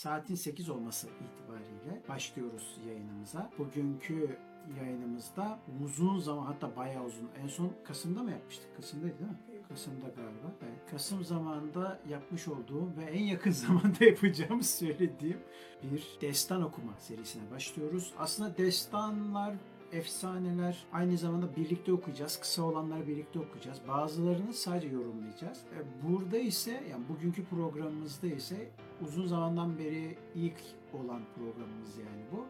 Saatin 8 olması itibariyle başlıyoruz yayınımıza. Bugünkü yayınımızda uzun zaman hatta bayağı uzun. En son Kasım'da mı yapmıştık? Kasım'daydı değil mi? Kasım'da galiba. Evet. Kasım zamanında yapmış olduğum ve en yakın zamanda yapacağımı söylediğim bir destan okuma serisine başlıyoruz. Aslında destanlar efsaneler aynı zamanda birlikte okuyacağız. Kısa olanları birlikte okuyacağız. Bazılarını sadece yorumlayacağız. E, Burada ise yani bugünkü programımızda ise uzun zamandan beri ilk olan programımız yani bu.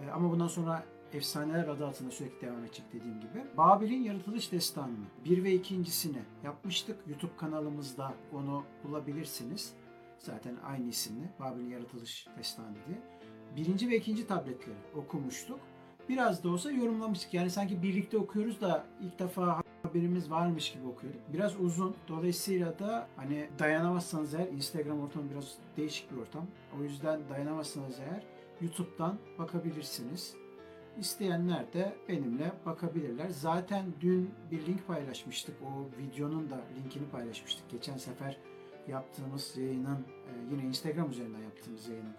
E, Ama bundan sonra Efsaneler adı altında sürekli devam edecek dediğim gibi. Babil'in yaratılış destanını bir ve ikincisini yapmıştık. YouTube kanalımızda onu bulabilirsiniz. Zaten aynı isimli Babil'in yaratılış destanı diye. Birinci ve ikinci tabletleri okumuştuk. Biraz da olsa yorumlamıştık. Yani sanki birlikte okuyoruz da ilk defa haberimiz varmış gibi okuyorduk. Biraz uzun. Dolayısıyla da hani dayanamazsanız eğer Instagram ortamı biraz değişik bir ortam. O yüzden dayanamazsanız eğer YouTube'dan bakabilirsiniz. İsteyenler de benimle bakabilirler. Zaten dün bir link paylaşmıştık. O videonun da linkini paylaşmıştık. Geçen sefer yaptığımız yayının e, yine Instagram üzerinden yaptığımız yayının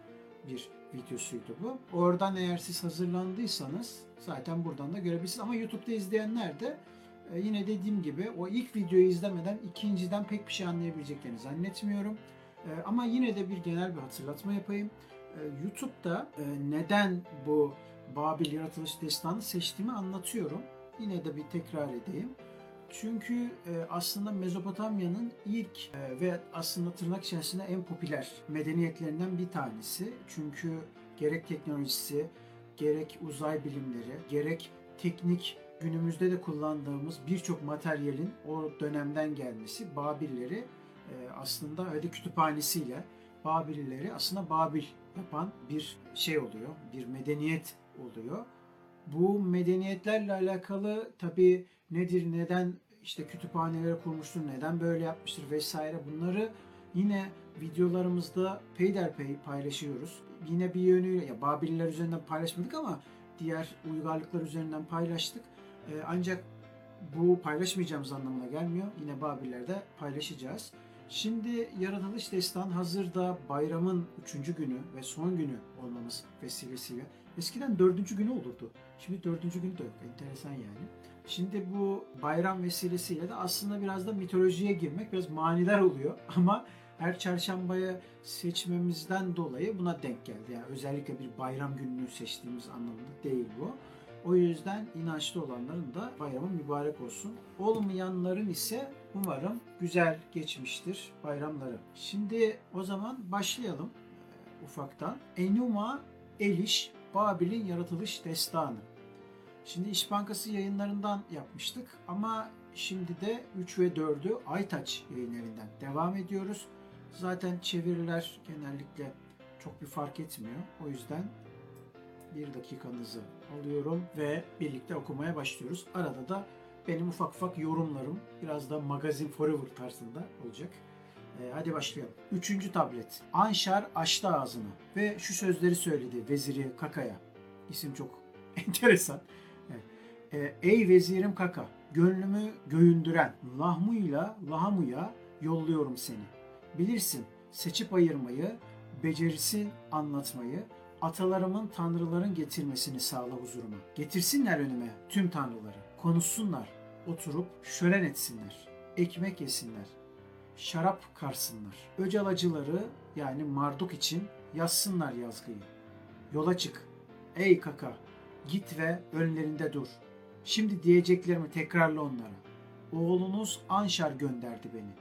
bir videosuydu bu. Oradan eğer siz hazırlandıysanız zaten buradan da görebilirsiniz. Ama YouTube'da izleyenler de e, yine dediğim gibi o ilk videoyu izlemeden ikinciden pek bir şey anlayabileceklerini zannetmiyorum. E, Ama yine de bir genel bir hatırlatma yapayım. E, YouTube'da neden bu Babil yaratılış destanı seçtiğimi anlatıyorum. Yine de bir tekrar edeyim. Çünkü e, aslında Mezopotamya'nın ilk e, ve aslında tırnak içerisinde en popüler medeniyetlerinden bir tanesi. Çünkü gerek teknolojisi, gerek uzay bilimleri, gerek teknik günümüzde de kullandığımız birçok materyalin o dönemden gelmesi Babilleri e, aslında hadi kütüphanesiyle Babillileri aslında Babil yapan bir şey oluyor, bir medeniyet oluyor. Bu medeniyetlerle alakalı tabii nedir, neden işte kütüphaneleri kurmuştur, neden böyle yapmıştır vesaire bunları yine videolarımızda peyderpey paylaşıyoruz. Yine bir yönüyle ya Babiller üzerinden paylaşmadık ama diğer uygarlıklar üzerinden paylaştık. Ee, ancak bu paylaşmayacağımız anlamına gelmiyor. Yine Babillerde paylaşacağız. Şimdi yaratılış destan hazırda bayramın üçüncü günü ve son günü olmamız vesilesiyle. Eskiden dördüncü günü olurdu. Şimdi dördüncü günü de yok. Enteresan yani. Şimdi bu bayram vesilesiyle de aslında biraz da mitolojiye girmek biraz manidar oluyor. Ama her çarşambaya seçmemizden dolayı buna denk geldi. Yani özellikle bir bayram gününü seçtiğimiz anlamında değil bu. O yüzden inançlı olanların da bayramı mübarek olsun. Olmayanların ise umarım güzel geçmiştir bayramları. Şimdi o zaman başlayalım e, ufaktan. Enuma Eliş Babil'in yaratılış destanı. Şimdi İş Bankası yayınlarından yapmıştık ama şimdi de 3 ve 4'ü Aytaç yayınlarından devam ediyoruz. Zaten çeviriler genellikle çok bir fark etmiyor. O yüzden bir dakikanızı alıyorum ve birlikte okumaya başlıyoruz. Arada da benim ufak ufak yorumlarım biraz da magazin forever tarzında olacak. Ee, hadi başlayalım. Üçüncü tablet. Anşar açtı ağzını ve şu sözleri söyledi veziri Kaka'ya. İsim çok enteresan. Ee, Ey vezirim Kaka, gönlümü göğündüren Lahmu'yla Lahamu'ya yolluyorum seni. Bilirsin seçip ayırmayı, becerisin anlatmayı, atalarımın tanrıların getirmesini sağla huzuruma. Getirsinler önüme tüm tanrıları. Konuşsunlar, oturup şölen etsinler. Ekmek yesinler. Şarap karsınlar. Öcalacıları yani Marduk için yazsınlar yazgıyı. Yola çık. Ey kaka, git ve önlerinde dur. Şimdi diyeceklerimi tekrarla onlara. Oğlunuz Anşar gönderdi beni.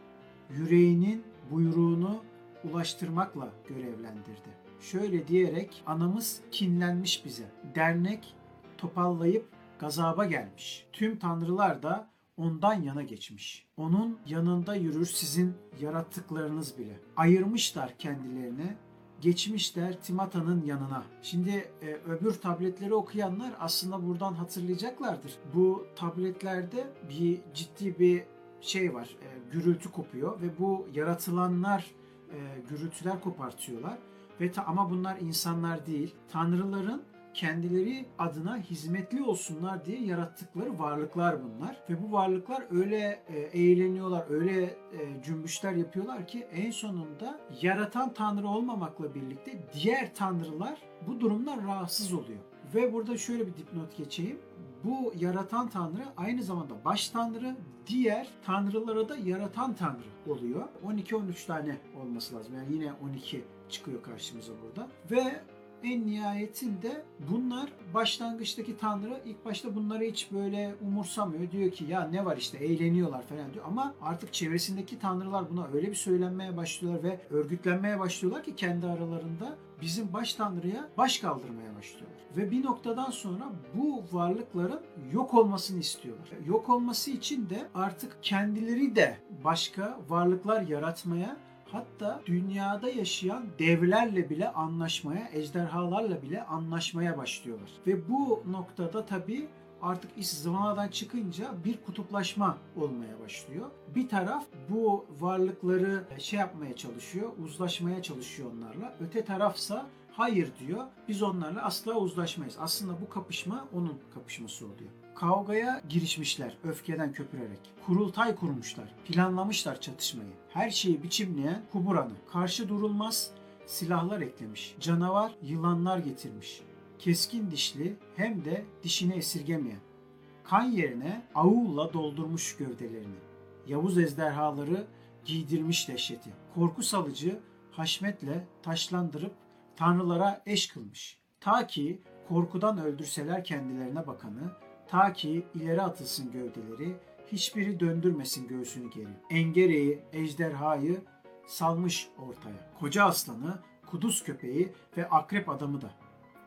Yüreğinin buyruğunu ulaştırmakla görevlendirdi. Şöyle diyerek anamız kinlenmiş bize. Dernek topallayıp gazaba gelmiş. Tüm tanrılar da ondan yana geçmiş. Onun yanında yürür sizin yarattıklarınız bile. Ayırmışlar kendilerini, geçmişler Timata'nın yanına. Şimdi e, öbür tabletleri okuyanlar aslında buradan hatırlayacaklardır. Bu tabletlerde bir ciddi bir şey var, e, gürültü kopuyor ve bu yaratılanlar e, gürültüler kopartıyorlar. Ve ta, ama bunlar insanlar değil, tanrıların kendileri adına hizmetli olsunlar diye yarattıkları varlıklar bunlar. Ve bu varlıklar öyle e, eğleniyorlar, öyle e, cümbüşler yapıyorlar ki en sonunda yaratan tanrı olmamakla birlikte diğer tanrılar bu durumdan rahatsız oluyor. Ve burada şöyle bir dipnot geçeyim. Bu yaratan tanrı aynı zamanda baş tanrı, diğer tanrılara da yaratan tanrı oluyor. 12-13 tane olması lazım. Yani yine 12 çıkıyor karşımıza burada. Ve en nihayetinde bunlar başlangıçtaki tanrı ilk başta bunları hiç böyle umursamıyor. Diyor ki ya ne var işte eğleniyorlar falan diyor. Ama artık çevresindeki tanrılar buna öyle bir söylenmeye başlıyorlar ve örgütlenmeye başlıyorlar ki kendi aralarında bizim baş tanrıya baş kaldırmaya başlıyorlar. Ve bir noktadan sonra bu varlıkların yok olmasını istiyorlar. Yok olması için de artık kendileri de başka varlıklar yaratmaya Hatta dünyada yaşayan devlerle bile anlaşmaya, ejderhalarla bile anlaşmaya başlıyorlar. Ve bu noktada tabii artık iş zıvanadan çıkınca bir kutuplaşma olmaya başlıyor. Bir taraf bu varlıkları şey yapmaya çalışıyor, uzlaşmaya çalışıyor onlarla. Öte tarafsa hayır diyor, biz onlarla asla uzlaşmayız. Aslında bu kapışma onun kapışması oluyor. Kavgaya girişmişler öfkeden köpürerek. Kurultay kurmuşlar, planlamışlar çatışmayı. Her şeyi biçimleyen Kuburan'ı. Karşı durulmaz silahlar eklemiş. Canavar yılanlar getirmiş. Keskin dişli hem de dişini esirgemeyen. Kan yerine avulla doldurmuş gövdelerini. Yavuz ejderhaları giydirmiş dehşeti. Korku salıcı haşmetle taşlandırıp tanrılara eş kılmış. Ta ki korkudan öldürseler kendilerine bakanı, ta ki ileri atılsın gövdeleri, hiçbiri döndürmesin göğsünü geri. Engereyi, ejderhayı salmış ortaya. Koca aslanı, kuduz köpeği ve akrep adamı da.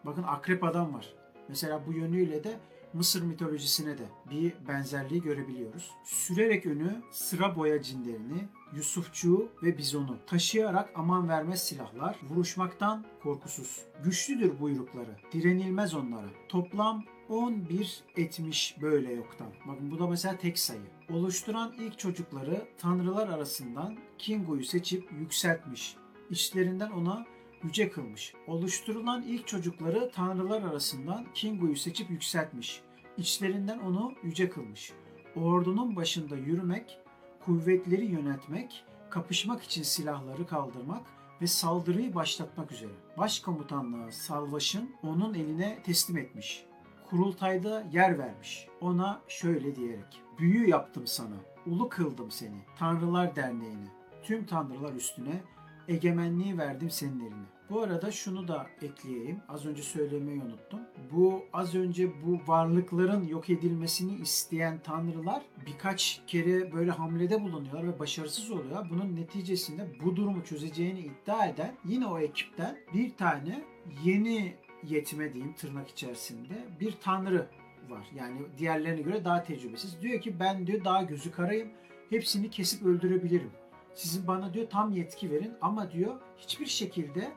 Bakın akrep adam var. Mesela bu yönüyle de Mısır mitolojisine de bir benzerliği görebiliyoruz. Sürerek önü sıra boya cinlerini, Yusufçuğu ve bizonu taşıyarak aman vermez silahlar, vuruşmaktan korkusuz. Güçlüdür buyrukları, direnilmez onlara. Toplam 11 etmiş böyle yoktan. Bakın bu da mesela tek sayı. Oluşturan ilk çocukları tanrılar arasından Kingu'yu seçip yükseltmiş. İçlerinden ona yüce kılmış. Oluşturulan ilk çocukları tanrılar arasından Kingu'yu seçip yükseltmiş. İçlerinden onu yüce kılmış. Ordunun başında yürümek, kuvvetleri yönetmek, kapışmak için silahları kaldırmak ve saldırıyı başlatmak üzere. Başkomutanlığı Salvaş'ın onun eline teslim etmiş. Kurultayda yer vermiş. Ona şöyle diyerek. Büyü yaptım sana, ulu kıldım seni, Tanrılar Derneği'ne, tüm tanrılar üstüne egemenliği verdim senin eline. Bu arada şunu da ekleyeyim. Az önce söylemeyi unuttum. Bu az önce bu varlıkların yok edilmesini isteyen tanrılar birkaç kere böyle hamlede bulunuyorlar ve başarısız oluyor. Bunun neticesinde bu durumu çözeceğini iddia eden yine o ekipten bir tane yeni yetime diyeyim tırnak içerisinde bir tanrı var. Yani diğerlerine göre daha tecrübesiz. Diyor ki ben diyor daha gözü karayım. Hepsini kesip öldürebilirim. Sizin bana diyor tam yetki verin ama diyor hiçbir şekilde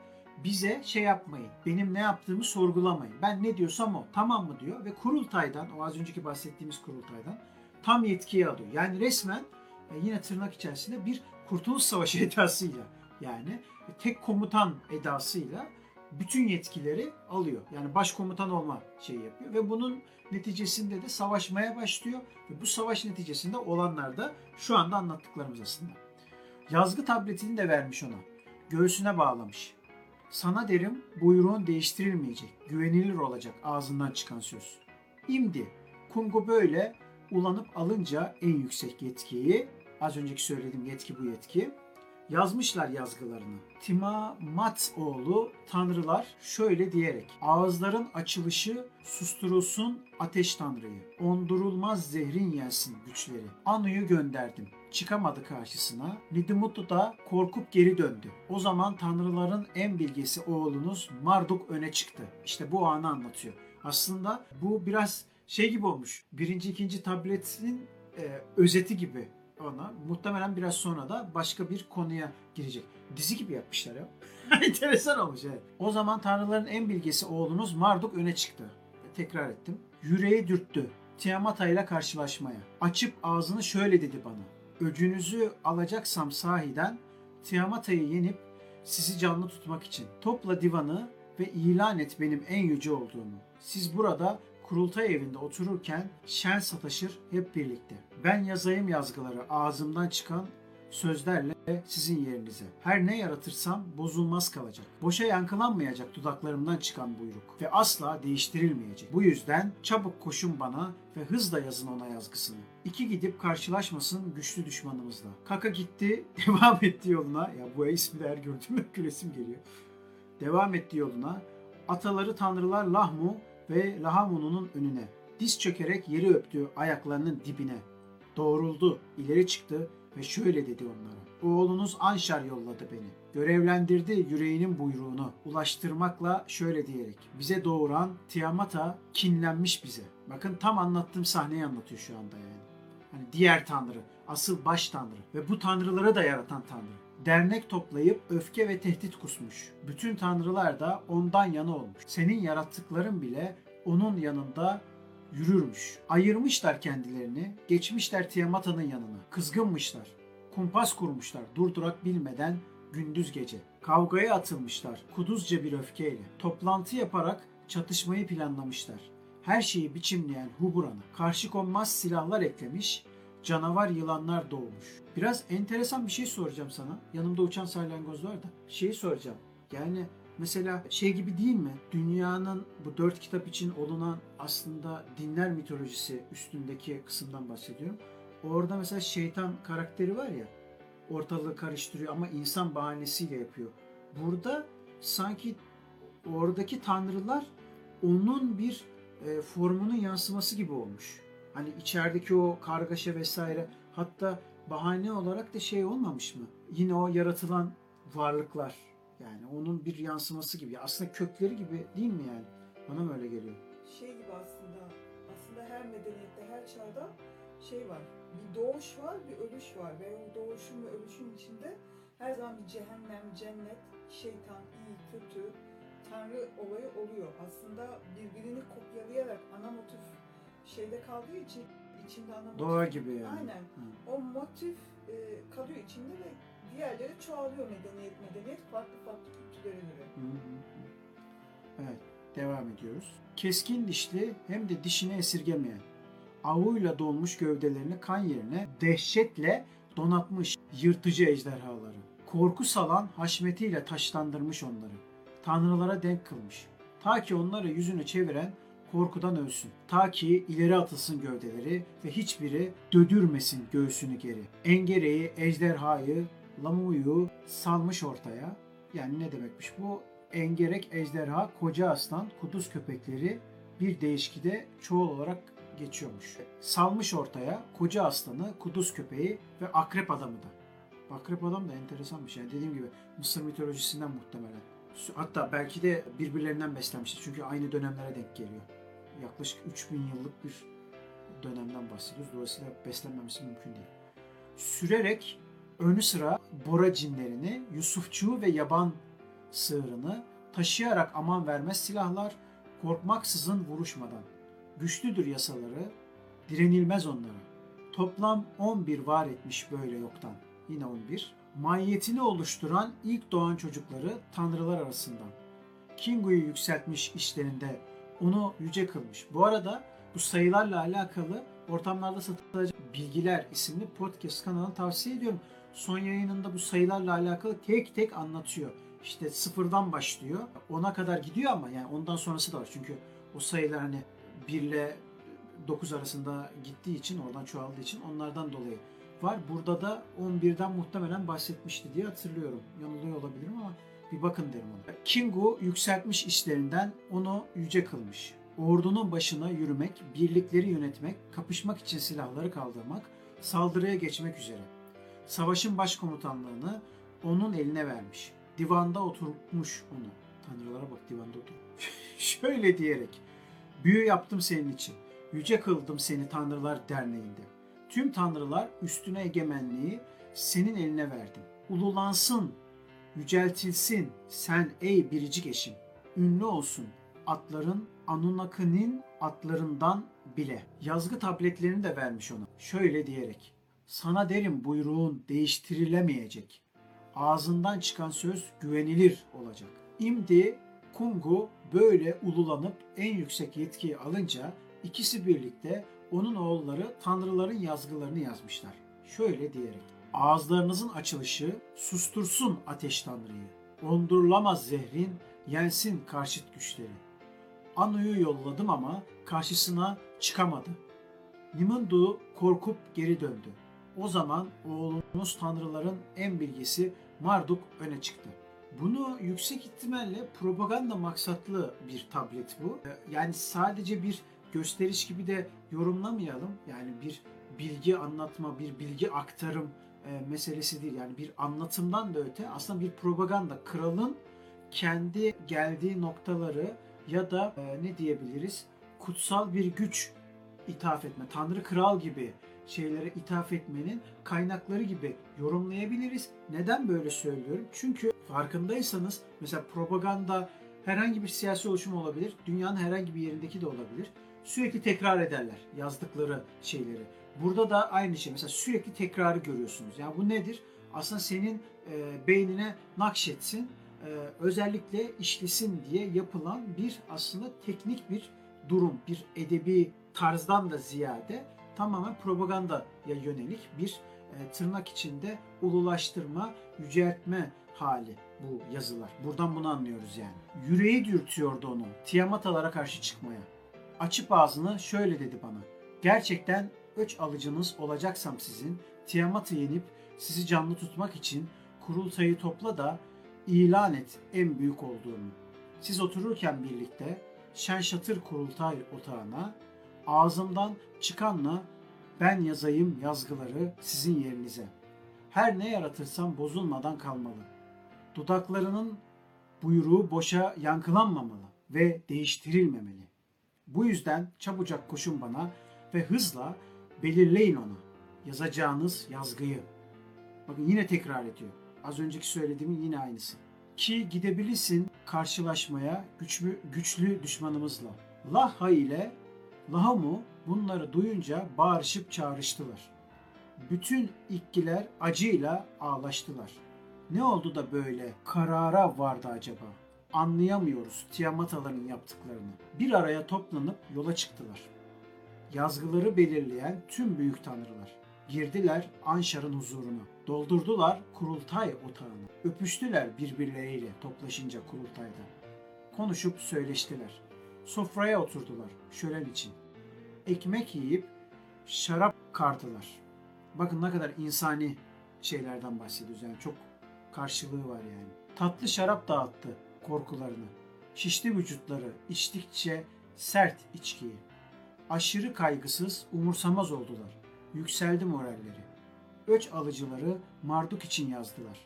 bize şey yapmayın. Benim ne yaptığımı sorgulamayın. Ben ne diyorsam o. Tamam mı diyor ve kurultaydan o az önceki bahsettiğimiz kurultaydan tam yetkiyi alıyor. Yani resmen e, yine tırnak içerisinde bir kurtuluş savaşı edasıyla yani tek komutan edasıyla bütün yetkileri alıyor. Yani başkomutan olma şeyi yapıyor ve bunun neticesinde de savaşmaya başlıyor ve bu savaş neticesinde olanlar da şu anda anlattıklarımız aslında. Yazgı tabletini de vermiş ona. Göğsüne bağlamış. Sana derim buyruğun değiştirilmeyecek, güvenilir olacak ağzından çıkan söz. İmdi, Kungu böyle ulanıp alınca en yüksek yetkiyi, az önceki söylediğim yetki bu yetki, yazmışlar yazgılarını. Timamat oğlu tanrılar şöyle diyerek ağızların açılışı susturulsun ateş tanrıyı. Ondurulmaz zehrin yensin güçleri. Anu'yu gönderdim. Çıkamadı karşısına. Nidimutlu da korkup geri döndü. O zaman tanrıların en bilgesi oğlunuz Marduk öne çıktı. İşte bu anı anlatıyor. Aslında bu biraz şey gibi olmuş. Birinci, ikinci tabletin e, özeti gibi ona. Muhtemelen biraz sonra da başka bir konuya girecek. Dizi gibi yapmışlar ya. Enteresan olmuş evet. O zaman tanrıların en bilgesi oğlunuz Marduk öne çıktı. Tekrar ettim. Yüreği dürttü. Tiamata ile karşılaşmaya. Açıp ağzını şöyle dedi bana. Öcünüzü alacaksam sahiden Tiamata'yı yenip sizi canlı tutmak için. Topla divanı ve ve ilan et benim en yüce olduğumu. Siz burada kurultay evinde otururken şen sataşır hep birlikte. Ben yazayım yazgıları ağzımdan çıkan sözlerle sizin yerinize. Her ne yaratırsam bozulmaz kalacak. Boşa yankılanmayacak dudaklarımdan çıkan buyruk ve asla değiştirilmeyecek. Bu yüzden çabuk koşun bana ve hızla yazın ona yazgısını. İki gidip karşılaşmasın güçlü düşmanımızla. Kaka gitti, devam etti yoluna. Ya bu ismi de her gördüğümde gülesim geliyor. Devam etti yoluna. Ataları tanrılar Lahmu ve Lahamunu'nun önüne. Diz çökerek yeri öptü ayaklarının dibine. Doğruldu, ileri çıktı ve şöyle dedi onlara. Oğlunuz Anşar yolladı beni. Görevlendirdi yüreğinin buyruğunu ulaştırmakla şöyle diyerek. Bize doğuran Tiamat'a kinlenmiş bize. Bakın tam anlattığım sahneyi anlatıyor şu anda yani. Hani diğer tanrı, asıl baş tanrı ve bu tanrıları da yaratan tanrı. Dernek toplayıp öfke ve tehdit kusmuş. Bütün tanrılar da ondan yana olmuş. Senin yarattıkların bile onun yanında yürürmüş. Ayırmışlar kendilerini, geçmişler Tiamat'ın yanına. Kızgınmışlar. Kumpas kurmuşlar durdurak bilmeden gündüz gece. Kavgaya atılmışlar kuduzca bir öfkeyle. Toplantı yaparak çatışmayı planlamışlar. Her şeyi biçimleyen Huburan'a karşı konmaz silahlar eklemiş, canavar yılanlar doğmuş. Biraz enteresan bir şey soracağım sana. Yanımda uçan salyangoz var da. Şeyi soracağım. Yani mesela şey gibi değil mi? Dünyanın bu dört kitap için olunan aslında dinler mitolojisi üstündeki kısımdan bahsediyorum. Orada mesela şeytan karakteri var ya ortalığı karıştırıyor ama insan bahanesiyle yapıyor. Burada sanki oradaki tanrılar onun bir e, formunun yansıması gibi olmuş. Hani içerideki o kargaşa vesaire hatta bahane olarak da şey olmamış mı? Yine o yaratılan varlıklar yani onun bir yansıması gibi. Aslında kökleri gibi değil mi yani? Bana mı öyle geliyor? şey gibi aslında aslında her medeniyette her çağda şey var bir doğuş var bir ölüş var ve o doğuşun ve ölüşün içinde her zaman bir cehennem, cennet, şeytan, iyi, kötü, tanrı olayı oluyor. Aslında birbirini kopyalayarak ana motif şeyde kaldığı için içinde ana motif. Doğa gibi yani. Aynen. Hı. O motif e, kalıyor içinde ve diğerleri çoğalıyor medeniyet medeniyet farklı farklı kültürlere göre. Hı hı. Evet, devam ediyoruz. Keskin dişli hem de dişini esirgemeyen, avuyla dolmuş gövdelerini kan yerine dehşetle donatmış yırtıcı ejderhaları. Korku salan haşmetiyle taşlandırmış onları. Tanrılara denk kılmış. Ta ki onlara yüzünü çeviren korkudan ölsün. Ta ki ileri atılsın gövdeleri ve hiçbiri dödürmesin göğsünü geri. Engereyi, ejderhayı, Lamu'yu salmış ortaya. Yani ne demekmiş bu? Engerek, ejderha, koca aslan, kuduz köpekleri bir değişkide çoğul olarak geçiyormuş. Salmış ortaya koca aslanı, kuduz köpeği ve akrep adamı da. Akrep adam da enteresan bir şey. Dediğim gibi Mısır mitolojisinden muhtemelen. Hatta belki de birbirlerinden beslenmiştir. Çünkü aynı dönemlere denk geliyor. Yaklaşık 3000 yıllık bir dönemden bahsediyoruz. Dolayısıyla beslenmemesi mümkün değil. Sürerek önü sıra bora cinlerini, Yusufçuğu ve yaban sığırını taşıyarak aman vermez silahlar, korkmaksızın vuruşmadan. Güçlüdür yasaları, direnilmez onlara. Toplam 11 var etmiş böyle yoktan. Yine 11. Mahiyetini oluşturan ilk doğan çocukları tanrılar arasından. Kingu'yu yükseltmiş işlerinde, onu yüce kılmış. Bu arada bu sayılarla alakalı ortamlarda satılacak Bilgiler isimli podcast kanalını tavsiye ediyorum. Son yayınında bu sayılarla alakalı tek tek anlatıyor. İşte sıfırdan başlıyor. Ona kadar gidiyor ama yani ondan sonrası da var. Çünkü o sayılar hani 1 ile 9 arasında gittiği için, oradan çoğaldığı için onlardan dolayı var. Burada da 11'den muhtemelen bahsetmişti diye hatırlıyorum. Yanılıyor olabilirim ama bir bakın derim ona. Kingu yükseltmiş işlerinden onu yüce kılmış. Ordunun başına yürümek, birlikleri yönetmek, kapışmak için silahları kaldırmak, saldırıya geçmek üzere. Savaşın başkomutanlığını onun eline vermiş. Divanda oturtmuş onu. Tanrılara bak divanda oturmuş. Şöyle diyerek, büyü yaptım senin için. Yüce kıldım seni Tanrılar Derneği'nde. Tüm tanrılar üstüne egemenliği senin eline verdim. Ululansın, yüceltilsin sen ey biricik eşim. Ünlü olsun atların Anunnaki'nin atlarından bile. Yazgı tabletlerini de vermiş ona. Şöyle diyerek. Sana derim buyruğun değiştirilemeyecek. Ağzından çıkan söz güvenilir olacak. İmdi Kungu böyle ululanıp en yüksek yetkiyi alınca ikisi birlikte onun oğulları tanrıların yazgılarını yazmışlar. Şöyle diyerek. Ağızlarınızın açılışı sustursun ateş tanrıyı. Ondurulamaz zehrin yensin karşıt güçleri. Anu'yu yolladım ama karşısına çıkamadı. Nimundu korkup geri döndü. O zaman oğlunuz tanrıların en bilgisi Marduk öne çıktı. Bunu yüksek ihtimalle propaganda maksatlı bir tablet bu. Yani sadece bir gösteriş gibi de yorumlamayalım. Yani bir bilgi anlatma, bir bilgi aktarım e, meselesi değil. Yani bir anlatımdan da öte aslında bir propaganda. Kralın kendi geldiği noktaları ya da e, ne diyebiliriz? Kutsal bir güç ithaf etme, tanrı kral gibi şeylere ithaf etmenin kaynakları gibi yorumlayabiliriz. Neden böyle söylüyorum? Çünkü farkındaysanız mesela propaganda herhangi bir siyasi oluşum olabilir. Dünyanın herhangi bir yerindeki de olabilir. Sürekli tekrar ederler yazdıkları şeyleri. Burada da aynı şey. Mesela sürekli tekrarı görüyorsunuz. Yani bu nedir? Aslında senin e, beynine nakşetsin, e, özellikle işlesin diye yapılan bir aslında teknik bir durum, bir edebi tarzdan da ziyade tamamen propagandaya yönelik bir e, tırnak içinde ululaştırma, yüceltme hali bu yazılar. Buradan bunu anlıyoruz yani. Yüreği dürtüyordu onu Tiamatalara karşı çıkmaya. Açıp ağzını şöyle dedi bana. Gerçekten öç alıcınız olacaksam sizin, Tiamat'ı yenip sizi canlı tutmak için kurultayı topla da ilan et en büyük olduğunu. Siz otururken birlikte şen şatır kurultay otağına ağzımdan çıkanla ben yazayım yazgıları sizin yerinize. Her ne yaratırsam bozulmadan kalmalı. Dudaklarının buyruğu boşa yankılanmamalı ve değiştirilmemeli. Bu yüzden çabucak koşun bana ve hızla belirleyin ona yazacağınız yazgıyı. Bakın yine tekrar ediyor. Az önceki söylediğimin yine aynısı. Ki gidebilirsin karşılaşmaya güçlü, güçlü düşmanımızla. Laha ile Lahamu bunları duyunca bağırışıp çağrıştılar. Bütün ikkiler acıyla ağlaştılar. Ne oldu da böyle karara vardı acaba? Anlayamıyoruz Tiamataların yaptıklarını. Bir araya toplanıp yola çıktılar. Yazgıları belirleyen tüm büyük tanrılar. Girdiler Anşar'ın huzuruna. Doldurdular kurultay otağını. Öpüştüler birbirleriyle toplaşınca kurultayda. Konuşup söyleştiler. Sofraya oturdular şölen için. Ekmek yiyip şarap kardılar. Bakın ne kadar insani şeylerden bahsediyoruz. Yani çok karşılığı var yani. Tatlı şarap dağıttı korkularını. Şişti vücutları içtikçe sert içkiyi. Aşırı kaygısız, umursamaz oldular. Yükseldi moralleri. Öç alıcıları Marduk için yazdılar.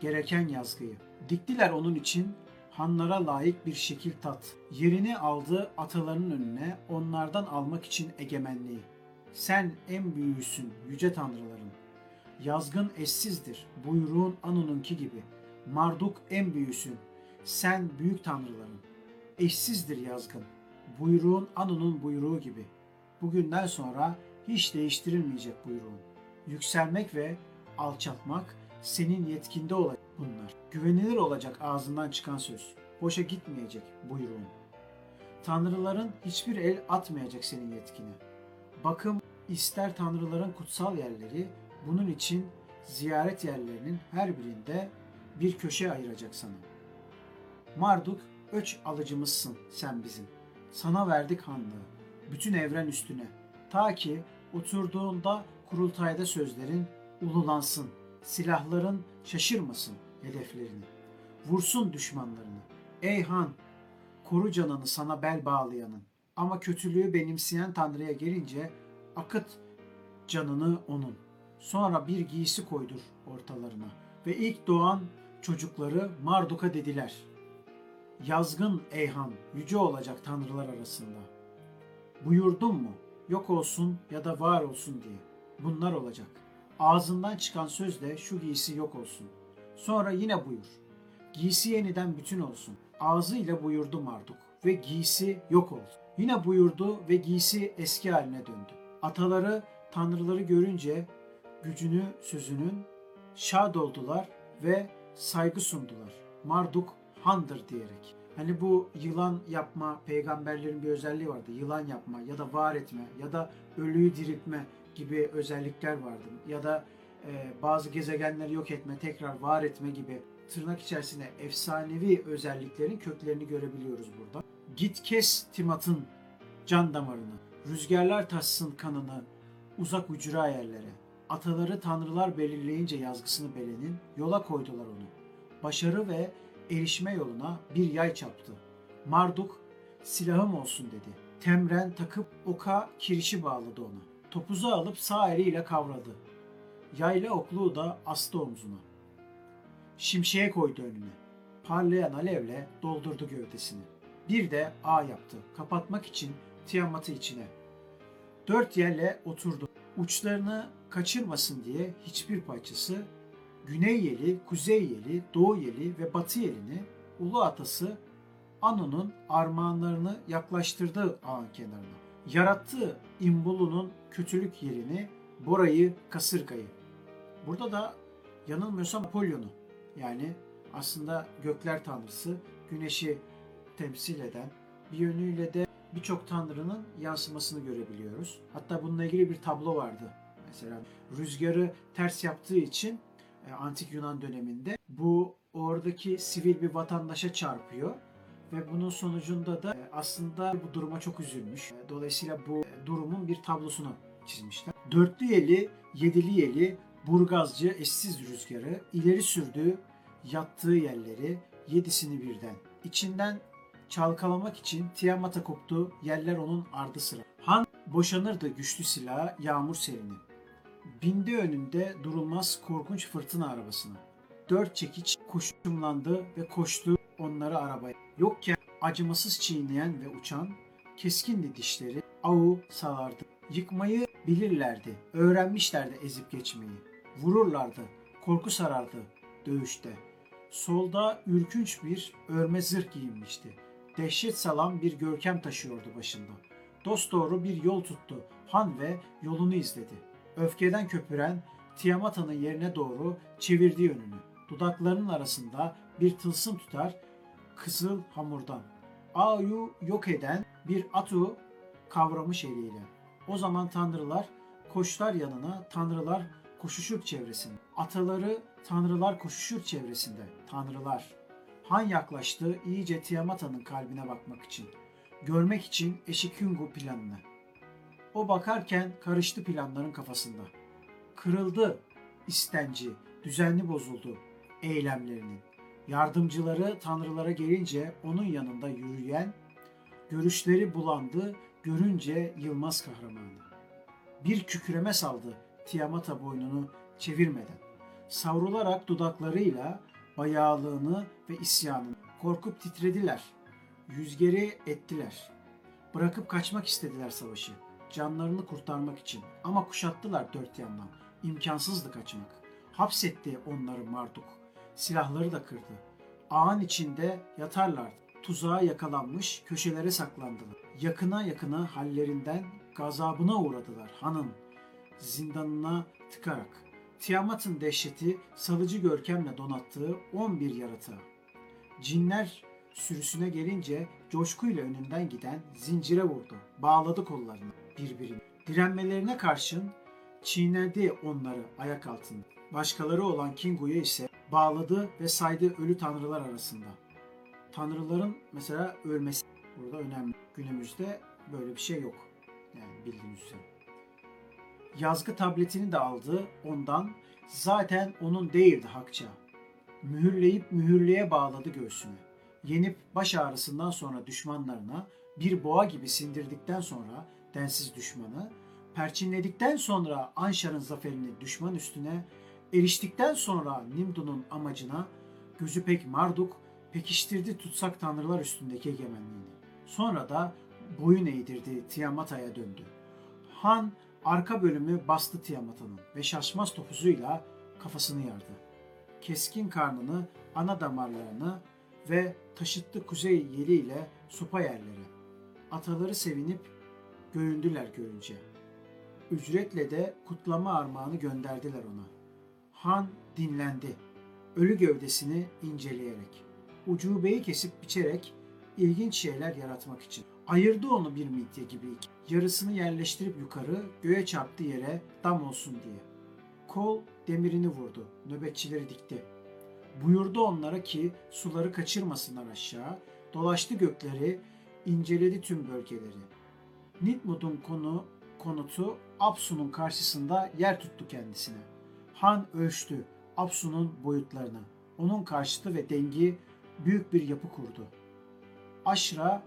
Gereken yazgıyı. Diktiler onun için hanlara layık bir şekil tat. Yerini aldı atalarının önüne onlardan almak için egemenliği. Sen en büyüğüsün yüce tanrıların. Yazgın eşsizdir buyruğun Anu'nunki gibi. Marduk en büyüsün. Sen büyük tanrıların. Eşsizdir yazgın. Buyruğun Anu'nun buyruğu gibi. Bugünden sonra hiç değiştirilmeyecek buyruğun. Yükselmek ve alçaltmak senin yetkinde olacak bunlar. Güvenilir olacak ağzından çıkan söz. Boşa gitmeyecek buyruğun. Tanrıların hiçbir el atmayacak senin yetkine. Bakım ister tanrıların kutsal yerleri bunun için ziyaret yerlerinin her birinde bir köşe ayıracak sana. Marduk öç alıcımızsın sen bizim. Sana verdik hanlığı. Bütün evren üstüne. Ta ki oturduğunda kurultayda sözlerin ululansın. Silahların şaşırmasın hedeflerini. Vursun düşmanlarını. Ey han, koru canını sana bel bağlayanın. Ama kötülüğü benimseyen Tanrı'ya gelince akıt canını onun. Sonra bir giysi koydur ortalarına. Ve ilk doğan çocukları Marduk'a dediler. Yazgın Eyhan yüce olacak tanrılar arasında. Buyurdun mu? Yok olsun ya da var olsun diye. Bunlar olacak. Ağzından çıkan sözle şu giysi yok olsun. Sonra yine buyur. Giysi yeniden bütün olsun. Ağzıyla buyurdu Marduk ve giysi yok oldu. Yine buyurdu ve giysi eski haline döndü. Ataları tanrıları görünce gücünü sözünün şad oldular ve saygı sundular. Marduk handır diyerek. Hani bu yılan yapma, peygamberlerin bir özelliği vardı. Yılan yapma ya da var etme ya da ölüyü diriltme gibi özellikler vardı. Ya da e, bazı gezegenleri yok etme, tekrar var etme gibi tırnak içerisinde efsanevi özelliklerin köklerini görebiliyoruz burada. Git kes Timat'ın can damarını, rüzgarlar taşsın kanını, uzak ucra yerlere. Ataları tanrılar belirleyince yazgısını belenin, yola koydular onu. Başarı ve erişme yoluna bir yay çaptı. Marduk, silahım olsun dedi. Temren takıp oka kirişi bağladı ona. Topuzu alıp sağ eliyle kavradı. Yayla okluğu da astı omzuna. Şimşeğe koydu önüne. Parlayan alevle doldurdu gövdesini. Bir de ağ yaptı. Kapatmak için Tiamat'ı içine. Dört yerle oturdu. Uçlarını kaçırmasın diye hiçbir parçası güney yeli, kuzey yeli, doğu yeli ve batı yelini ulu atası Anu'nun armağanlarını yaklaştırdığı ağın kenarına. Yarattığı İmbulu'nun kötülük yerini, Bora'yı, Kasırga'yı. Burada da yanılmıyorsam Apollon'u yani aslında gökler tanrısı güneşi temsil eden bir yönüyle de birçok tanrının yansımasını görebiliyoruz. Hatta bununla ilgili bir tablo vardı. Mesela rüzgarı ters yaptığı için antik Yunan döneminde bu oradaki sivil bir vatandaşa çarpıyor ve bunun sonucunda da e, aslında bu duruma çok üzülmüş. E, Dolayısıyla bu e, durumun bir tablosunu çizmişler. Dörtlü yeli, yedili yeli, burgazcı eşsiz rüzgarı ileri sürdüğü yattığı yerleri yedisini birden. İçinden çalkalamak için Tiamat'a koptu yerler onun ardı sıra. Han boşanırdı güçlü silahı yağmur selini. Bindi önünde durulmaz korkunç fırtına arabasına. Dört çekiç koşumlandı ve koştu onları arabaya. Yokken acımasız çiğneyen ve uçan, keskindi dişleri, avu salardı. Yıkmayı bilirlerdi, öğrenmişlerdi ezip geçmeyi. Vururlardı, korku sarardı dövüşte. Solda ürkünç bir örme zırh giyinmişti. Dehşet salan bir görkem taşıyordu başında. Dosdoğru bir yol tuttu. Han ve yolunu izledi. Öfkeden köpüren Tiamat'ın yerine doğru çevirdi yönünü. Dudaklarının arasında bir tılsım tutar kızıl hamurdan. A'yu yok eden bir atu kavramış eliyle. O zaman tanrılar koşlar yanına, tanrılar koşuşur çevresinde. Ataları tanrılar koşuşur çevresinde. Tanrılar. Han yaklaştı iyice Tiamat'ın kalbine bakmak için. Görmek için Eşikungu planını. O bakarken karıştı planların kafasında. Kırıldı istenci, düzenli bozuldu eylemlerinin. Yardımcıları tanrılara gelince onun yanında yürüyen, görüşleri bulandı, görünce Yılmaz kahramanı. Bir kükreme saldı Tiamat'a boynunu çevirmeden. Savrularak dudaklarıyla bayağılığını ve isyanını korkup titrediler. Yüzgeri ettiler. Bırakıp kaçmak istediler savaşı. Canlarını kurtarmak için. Ama kuşattılar dört yandan. İmkansızdı kaçmak. Hapsetti onları Marduk. Silahları da kırdı. Ağın içinde yatarlardı. Tuzağa yakalanmış köşelere saklandılar. Yakına yakına hallerinden gazabına uğradılar hanın zindanına tıkarak. Tiamat'ın dehşeti salıcı görkemle donattığı 11 yaratığa. Cinler sürüsüne gelince coşkuyla önünden giden zincire vurdu. Bağladı kollarını birbirine. Direnmelerine karşın çiğnedi onları ayak altında. Başkaları olan Kingu'yu ise bağladı ve saydı ölü tanrılar arasında. Tanrıların mesela ölmesi burada önemli. Günümüzde böyle bir şey yok. Yani bildiğiniz üzere. Yazgı tabletini de aldı ondan. Zaten onun değildi hakça. Mühürleyip mühürleye bağladı göğsüne. Yenip baş ağrısından sonra düşmanlarına bir boğa gibi sindirdikten sonra densiz düşmanı, perçinledikten sonra Anşar'ın zaferini düşman üstüne, eriştikten sonra Nimdu'nun amacına gözü pek Marduk pekiştirdi tutsak tanrılar üstündeki egemenliğini. Sonra da boyun eğdirdi Tiamat'a döndü. Han arka bölümü bastı Tiamat'ın ve şaşmaz topuzuyla kafasını yardı. Keskin karnını, ana damarlarını ve taşıttı kuzey yeliyle sopa yerleri. Ataları sevinip göğündüler görünce. Ücretle de kutlama armağanı gönderdiler ona. Han dinlendi. Ölü gövdesini inceleyerek. Ucubeyi kesip biçerek ilginç şeyler yaratmak için. Ayırdı onu bir midye gibi. Yarısını yerleştirip yukarı, göğe çarptı yere dam olsun diye. Kol demirini vurdu, nöbetçileri dikti. Buyurdu onlara ki suları kaçırmasınlar aşağı, dolaştı gökleri, inceledi tüm bölgeleri. Nitmud'un konu, konutu Apsu'nun karşısında yer tuttu kendisine. Han ölçtü Apsu'nun boyutlarını. Onun karşıtı ve dengi büyük bir yapı kurdu. Aşra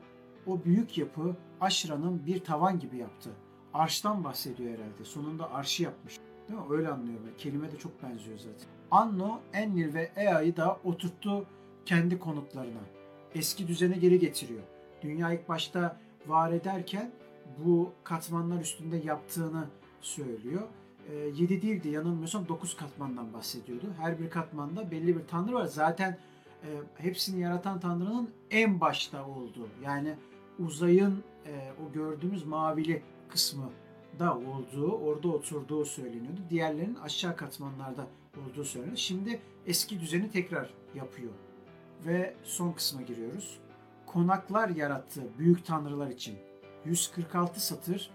o büyük yapı Aşra'nın bir tavan gibi yaptı. Arştan bahsediyor herhalde. Sonunda arşı yapmış. Değil mi? Öyle anlıyorum. Kelime de çok benziyor zaten. Anno, Enlil ve Ea'yı da oturttu kendi konutlarına. Eski düzene geri getiriyor. Dünya ilk başta var ederken bu katmanlar üstünde yaptığını söylüyor. 7 değildi yanılmıyorsam 9 katmandan bahsediyordu. Her bir katmanda belli bir tanrı var. Zaten e, hepsini yaratan tanrının en başta olduğu yani uzayın e, o gördüğümüz mavili kısmı da olduğu, orada oturduğu söyleniyordu. Diğerlerinin aşağı katmanlarda olduğu söyleniyor. Şimdi eski düzeni tekrar yapıyor. Ve son kısma giriyoruz. Konaklar yarattı büyük tanrılar için. 146 satır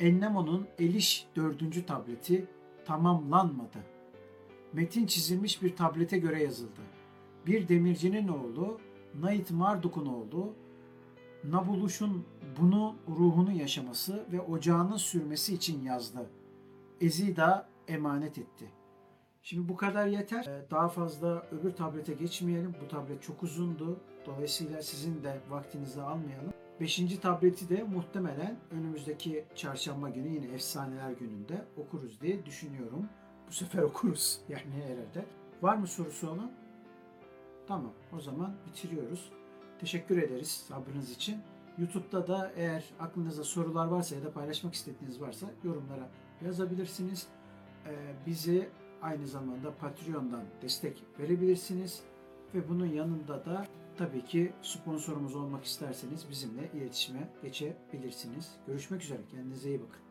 Ennemo'nun Eliş 4. tableti tamamlanmadı. Metin çizilmiş bir tablete göre yazıldı. Bir demircinin oğlu, Nait Marduk'un oğlu, Nabuluş'un bunu ruhunu yaşaması ve ocağının sürmesi için yazdı. Ezida emanet etti. Şimdi bu kadar yeter. Ee, Daha fazla öbür tablete geçmeyelim. Bu tablet çok uzundu. Dolayısıyla sizin de vaktinizi almayalım. Beşinci tableti de muhtemelen önümüzdeki çarşamba günü yine efsaneler gününde okuruz diye düşünüyorum. Bu sefer okuruz yani herhalde. Var mı sorusu olan? Tamam o zaman bitiriyoruz. Teşekkür ederiz sabrınız için. YouTube'da da eğer aklınızda sorular varsa ya da paylaşmak istediğiniz varsa yorumlara yazabilirsiniz. Ee, bizi aynı zamanda Patreon'dan destek verebilirsiniz. Ve bunun yanında da tabii ki sponsorumuz olmak isterseniz bizimle iletişime geçebilirsiniz. Görüşmek üzere. Kendinize iyi bakın.